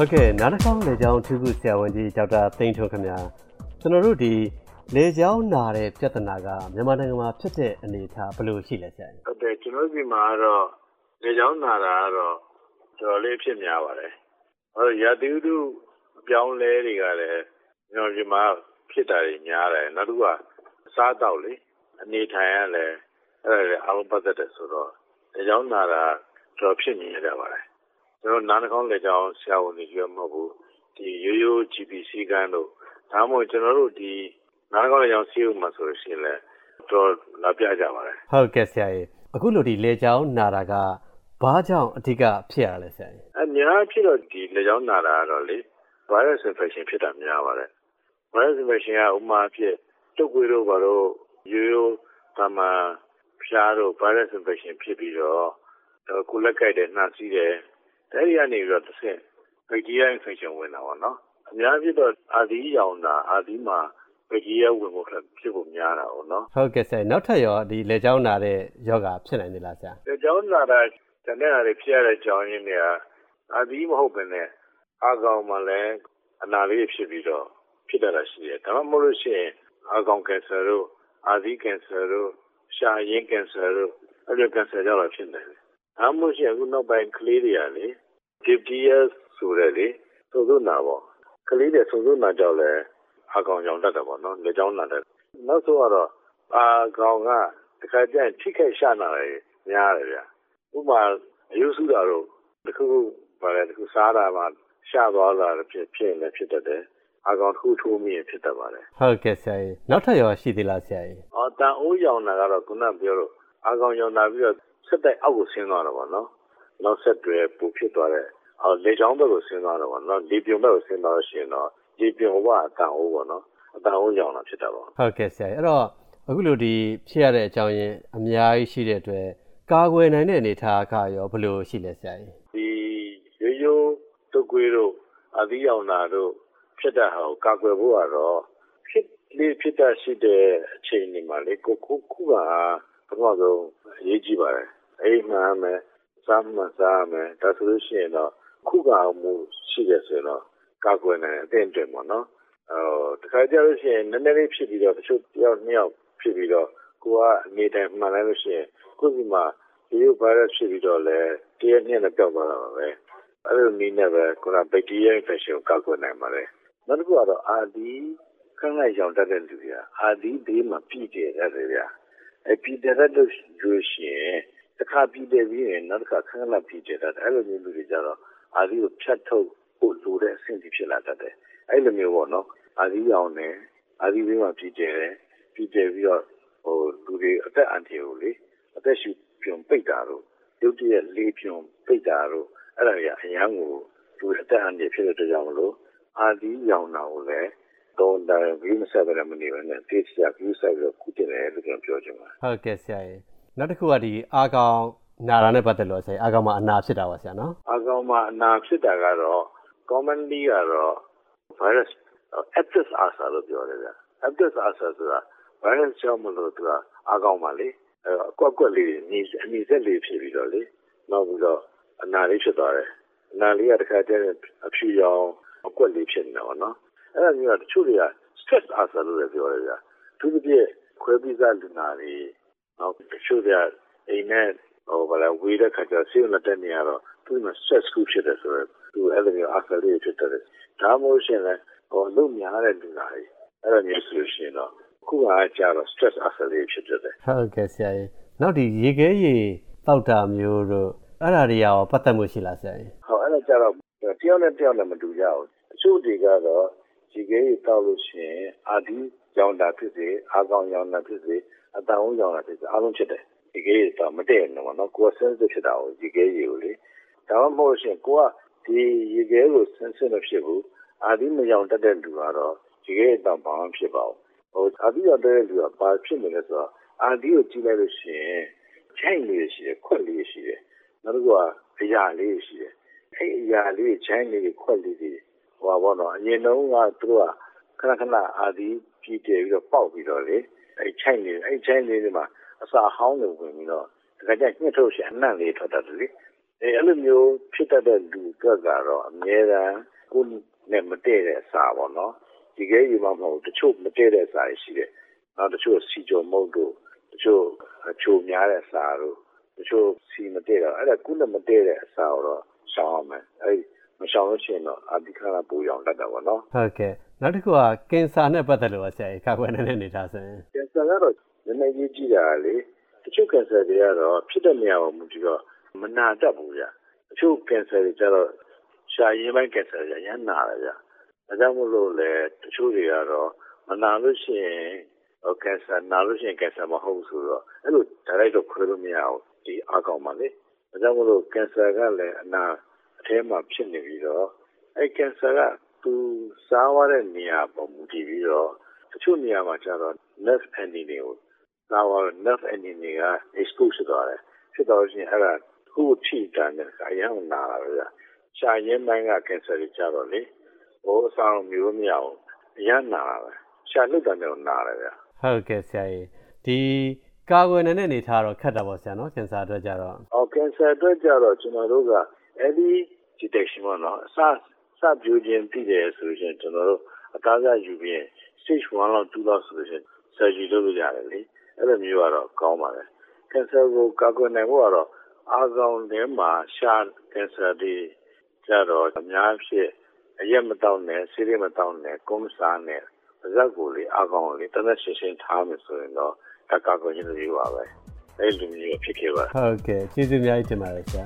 ဟုတ်ကဲ့နားတစ်ခေါက်လေကြောင်းထူးခုဆရာဝန်ကြီးဒေါက်တာသိန်းထွန်းခင်ဗျာကျွန်တော်တို့ဒီလေကြောင်းနာတဲ့ပြဿနာကမြန်မာနိုင်ငံမှာဖြစ်တဲ့အနေအထားဘယ်လိုရှိလဲဆရာဟုတ်တယ်ကျွန်တော်ဒီမှာကတော့လေကြောင်းနာတာကတော့တော်တော်လေးဖြစ်များပါတယ်ဟောရာသီဥတုအပြောင်းလဲတွေကလည်းကျွန်တော်ဒီမှာဖြစ်တာတွေများတယ်နောက်တစ်ခုကအစားအသောက်လေအနေထိုင်ရလဲအဲ့ဒါအားလုံးပတ်သက်တယ်ဆိုတော့လေကြောင်းနာတာတော့ဖြစ်နေရပါတယ် ကျွန်တော်နားနှာခေါင်းလေကြောင်းဆရာဝန်တွေပြောမဟုတ်ဘူးဒီရိုးရိုး GPC ကန်းတို့ဒါမှမဟုတ်ကျွန်တော်တို့ဒီနားနှာခေါင်းလေကြောင်းစီးဥမှာဆိုလို့ရှိရင်လည်းတော့လာပြကြပါတယ်ဟုတ်ကဲ့ဆရာကြီးအခုလိုဒီလေကြောင်းနာတာကဘာကြောင့်အဓိကဖြစ်ရလဲဆရာကြီးအများဖြစ်တော့ဒီလေကြောင်းနာတာကတော့လေ virus infection ဖြစ်တာများပါတယ် virus infection ကဥမာဖြစ်တုပ်ကွေးတို့ဘာလို့ရိုးရိုးတမန်ဖျားတို့ virus infection ဖြစ်ပြီးတော့ကိုလက်ကိုက်တယ်နှာစီးတယ် အဲဒီကနေပြီးတော့တစ်ဆင့် bacteria infection ဝင်တာပေါ့နော် အများကြီးတော့ အာဒီရောင်တာ အာဒီမှာ bacteria ဝင်ဖို့ ဖြစ်ဖို့များတာပေါ့နော် ဟုတ်ကဲ့ဆရာ နောက်ထပ်ရောဒီလေကြောင်းနာတဲ့ယောဂဖြစ်နိုင်သလားဆရာလေကြောင်းနာတာတနေ့အရဖြစ်ရတဲ့ကြောင်းရင်းတွေက အာဒီမဟုတ်ဘဲနဲ့ အာကောင်မှလည်း အနာလေးဖြစ်ပြီးတော့ ဖြစ်တတ်တာရှိတယ် ဒါမှမဟုတ်လို့ရှိရင် အာကောင်ကင်ဆာတို့ အာဒီကင်ဆာတို့ရှာရင်းကင်ဆာတို့ အဲ့လို ကင်ဆာကြောင့်ဖြစ်နေတယ် ဒါမှမဟုတ်ရှင်အခုနောက်ပိုင်းကလေးတွေကလေ DPS ဆိုတဲ့လေသုံးစုနာပေါ့ကလေးတွေသုံးစုနာကြောင့်လည်းအကောင်ကြောင့်တတ်တယ်ပေါ့နော်လေကြောင်းနာတယ်နောက်ဆုံးကတော့အာကောင်ကတခါကျရင်ထိခိုက်ရှာနာတယ်များတယ်ဗျဥပမာအယုစုတာတို့တခုခုပါလေတခုစားတာမှရှာသွားတာဖြစ်ဖြစ်လည်းဖြစ်တတ်တယ်အကောင်တစ်ခုထိုးမိရင်ဖြစ်တတ်ပါတယ်ဟုတ်ကဲ့ဆရာကြီးနောက်ထပ်ရောရှိသေးလားဆရာကြီးအော်တန်အိုးရောင်တာကတော့ခုနပြောလို့အကောင်ရောင်တာပြီးတော့ ဆက်တိုက်အောက်ကိုဆင်းသွားတော့ဗောနော်နောက်ဆက်တွဲပူဖြစ်သွားတဲ့အော်လေချောင်းဘက်ကိုဆင်းသွားတော့ဗောနော်လေပြုံဘက်ကိုဆင်းသွားလို့ရှိရင်တော့လေပြုံဘကအတန်အိုးဗောနော်အတန်အိုးရောင်တာဖြစ်တာဗောဟုတ်ကဲ့ဆရာအဲ့တော့အခုလိုဒီဖြစ်ရတဲ့အကြောင်းရင်းအများကြီးရှိတဲ့အတွက်ကာကွယ်နိုင်တဲ့အနေအထားကရောဘယ်လိုရှိလဲဆရာကြီးဒီရိုးရိုးတုတ်ကွေးတို့အသီးရောင်တာတို့ဖြစ်တဲ့ဟာကိုကာကွယ်ဖို့ကတော့ဖြစ်လေဖြစ်တာရှိတဲ့အချိန်ဒီမှာလေကိုခုခုကပထမဆုံးအရေးကြီးပါတယ် အိမ်မှန်မယ်စားမှန်စားမယ်ဒါဆိုလို့ရှိရင်တော့ခုခံမှုရှိတယ်ဆိုရင်တော့ကာကွယ်နိုင်အသင့်တယ်ပေါ့နော်အော်တခါကြလို့ရှိရင်နည်းနည်းလေးဖြစ်ပြီးတော့တချို့တယောက်နှစ်ယောက်ဖြစ်ပြီးတော့ကိုကအနေတိုင်းမှန်လိုက်လို့ရှိရင်ကိုယ်ဒီမှာဒီလို virus ဖြစ်ပြီးတော့လဲတရက်နှစ်နဲ့ပြောက်သွားတာပါပဲအဲ့လိုနည်းနဲ့ပဲကိုက bacteria infection ကိုကာကွယ်နိုင်ပါတယ်နောက်တစ်ခုကတော့အာဒီခန်းလိုက်ရောင်တတ်တဲ့လူတွေကအာဒီဘေးမှာပြည်တယ်တဲ့ဗျာအဲပြည်တယ်တဲ့လို့ရှိရင် တစ်ခါပြီးတယ်ပြီးရင်နောက်တစ်ခါခဏခဏပြီးတယ်တာအဲ့လိုမျိုးလူတွေကြတော့အာဒီကိုဖြတ်ထုတ်ဖို့လိုတဲ့အဆင့်ကြီးဖြစ်လာတတ်တယ်အဲ့လိုမျိုးပေါ့နော်အာဒီရောင်နေအာဒီဘေးမှာပြီးတယ်ပြီးတယ်ပြီးတော့ဟိုလူတွေအသက်အန္တရာယ်ကိုလေအသက်ရှူပြုံပိတ်တာတို့ရုပ်တရက်လေးပြုံပိတ်တာတို့အဲ့ဒါတွေအရန်ကိုလူအသက်အန္တရာယ်ဖြစ်တဲ့အတွက်ကြောင့်မလို့အာဒီရောင်တာကိုလည်းတော့ဒါဗီးမဆက်ဘဲမနေဘဲနဲ့တေးချာဗီးဆက်ပြီးတော့ကုတင်တယ်လို့ကျွန်တော်ပြောချင်ပါတယ်ဟုတ်ကဲ့ဆရာကြီး နောက်တစ်ခုကဒီအာကောင်နာတာနဲ့ပတ်သက်လို့ဆရာအာကောင်မှာအနာဖြစ်တာပါဆရာနော်အာကောင်မှာအနာဖြစ်တာကတော့ commonly ကတော့ virus Aptis ulcer လို့ပြောတယ်ဗျ Aptis ulcer ဆိုတာ virus ကြောင့်မလို့သူကအာကောင်မှာလေအကွက်ကွက်လေးညီအနီဆက်လေးဖြစ်ပြီးတော့လေနောက်ပြီးတော့အနာလေးဖြစ်သွားတယ်အနာလေးကတခါကျရင်အဖြူရောင်အကွက်လေးဖြစ်နေတာပေါ့နော်အဲ့ဒါမျိုးကတချို့တွေက stress ulcer လို့လည်းပြောတယ်ဗျသူတို့ပြည့်ခွဲပြီးသားလူနာတွေ နော်တချို့ကအိမ်နဲ့ဟိုဘာလဲဝေးတဲ့ခါကျဆေးရုံတက်နေရတော့သူ့မှာ stress ကူဖြစ်တယ်ဆိုတော့သူအဲ့လိုမျိုး after လေးဖြစ်တယ်ဒါမှမဟုတ်ရှင်လည်းဟိုလုံများတဲ့လူနာတွေအဲ့လိုမျိုးဆိုရှင်တော့ခုကကြာတော့ stress after လေးဖြစ်တယ်ဟုတ်ကဲ့ဆရာကြီးနောက်ဒီရေခဲရေတောက်တာမျိုးတို့အဲ့ဒါတွေရောပတ်သက်မှုရှိလားဆရာကြီးဟုတ်အဲ့ဒါကြတော့တယောက်နဲ့တယောက်နဲ့မတူကြဘူးတချို့တွေကတော့ရေခဲရေတောက်လို့ရှိရင်အာဒီ ရောင်တာဖြစ်စေအာကောင်ရောင်တာဖြစ်စေအတန်ဦးရောင်တာဖြစ်စေအားလုံးဖြစ်တယ်ဒီကေးတော့မတည့်ဘူးနော်နော်ကိုယ်ဆင်းစစ်ဖြစ်တာကိုဒီကေးကြီးကိုလေဒါမှမဟုတ်ရှင်ကိုကဒီရေခဲကိုဆင်းစစ်မဖြစ်ဘူးအာဒီမယောင်တက်တဲ့လူကတော့ဒီကေးတော့ဘာမှဖြစ်ပါဘူးဟိုအာဒီရတဲ့လူကဘာဖြစ်နေလဲဆိုတော့အာဒီကိုကြည့်လိုက်လို့ရှိရင်ချိုင်လေးရှိတယ်ခွက်လေးရှိတယ်နောက်တစ်ခုကအရာလေးရှိတယ်အဲ့အရာလေးချိုင်လေးခွက်လေးတွေဟိုပါဘောနော်အရင်တုန်းကသူတို့က ခဏခဏအာဒီပြည်တယ်ပြီးတော့ပေါက်ပြီးတော့လေအဲ့ချိုင်လေးအဲ့ချိုင်လေးတွေမှာအစာဟောင်းတွေဝင်ပြီးတော့တခါကျညှစ်ထုတ်ရှင်အနံ့လေးထွက်တတ်တယ်လေအဲအဲ့လိုမျိုးဖြစ်တတ်တဲ့လူအတွက်ကတော့အများအားကိုယ်နဲ့မတည့်တဲ့အစာပေါ့နော်ဒီကဲယူမှမဟုတ်တချို့မတည့်တဲ့အစာရှိတယ်နောက်တချို့စီကြုံမုတ်တို့တချို့အချိုများတဲ့အစာတို့တချို့စီမတည့်တော့အဲ့ဒါကုနဲ့မတည့်တဲ့အစာတော့ရှောင်ရမယ်အဲ့မရှောင်လို့ရှိရင်တော့အဒီခါကပူရောင်တတ်တာပေါ့နော်ဟုတ်ကဲ့ နောက်တစ်ခုကကင်ဆာနဲ့ပတ်သက်လို့ပါဆရာကြီးကာကွယ်နိုင်တဲ့အနေအထားဆိုရင်ကင်ဆာကတော့နည်းနည်းကြီးကြည့်တာလေတချို့ကင်ဆာတွေကတော့ဖြစ်တဲ့နေရာပေါ်မူတည်တော့မနာတတ်ဘူးဗျတချို့ကင်ဆာတွေကျတော့ရှာရင်းပိုင်းကင်ဆာတွေရမ်းနာတယ်ဗျဒါကြောင့်မို့လို့လေတချို့တွေကတော့မနာလို့ရှိရင်ဟိုကင်ဆာနာလို့ရှိရင်ကင်ဆာမဟုတ်ဘူးဆိုတော့အဲ့လို direct တော့ခွဲလို့မရဘူးဒီအကောင်ပါလေဒါကြောင့်မို့လို့ကင်ဆာကလည်းအနာအထဲမှာဖြစ်နေပြီးတော့အဲ့ကင်ဆာက သူစားရတဲ့နေရာပေါ်မူတည်ပြီးတော့တချို့နေရာမှာကျတော့ nerve ending တွေကိုစားရ nerve ending တွေက expose ဖြစ်သွားတယ်ဖြစ်တော့ရှင်အဲ့ဒါခုထိတန်တယ်အရင်ကနာတာပဲရှာရင်းပိုင်းကကင်ဆာတွေကျတော့လေဟိုအဆောင်မျိုးမရအောင်အရင်နာတာပဲရှာလုတ်တယ်တော့နာတယ်ဗျဟုတ်ကဲ့ဆရာကြီးဒီကာကွယ်နိုင်တဲ့အနေအထားတော့ခက်တာပေါ့ဆရာနော်ကင်ဆာအတွက်ကြတော့အော်ကင်ဆာအတွက်ကြတော့ကျွန်တော်တို့က early detection ပေါ့နော်အစ စပြိုးခြင်းသိတယ်ဆိုရင်ကျွန်တော်တို့အကားကယူပြီး stage 1လောက်2လောက်ဆိုရင် surgery လုပ်လို့ရတယ်လေအဲ့လိုမျိုးကတော့ကောင်းပါတယ်ကင်ဆာကိုကာကွယ်နိုင်ဖို့ကတော့အာကောင်ထဲမှာရှာကင်ဆာတွေကြတော့အများဖြစ်အရက်မတောင်းနဲ့ဆေးရမတောင်းနဲ့ကုန်းစားနဲ့ပါဇက်ကိုလေအာကောင်လေးတသက်ရှင်းရှင်းထားမယ်ဆိုရင်တော့ဒါကာကွယ်ခြင်းလို့ပြောပါပဲအဲ့လိုမျိုးဖြစ်ခဲ့ပါဟုတ်ကဲ့ကျေးဇူးအများကြီးတင်ပါတယ်ဆရာ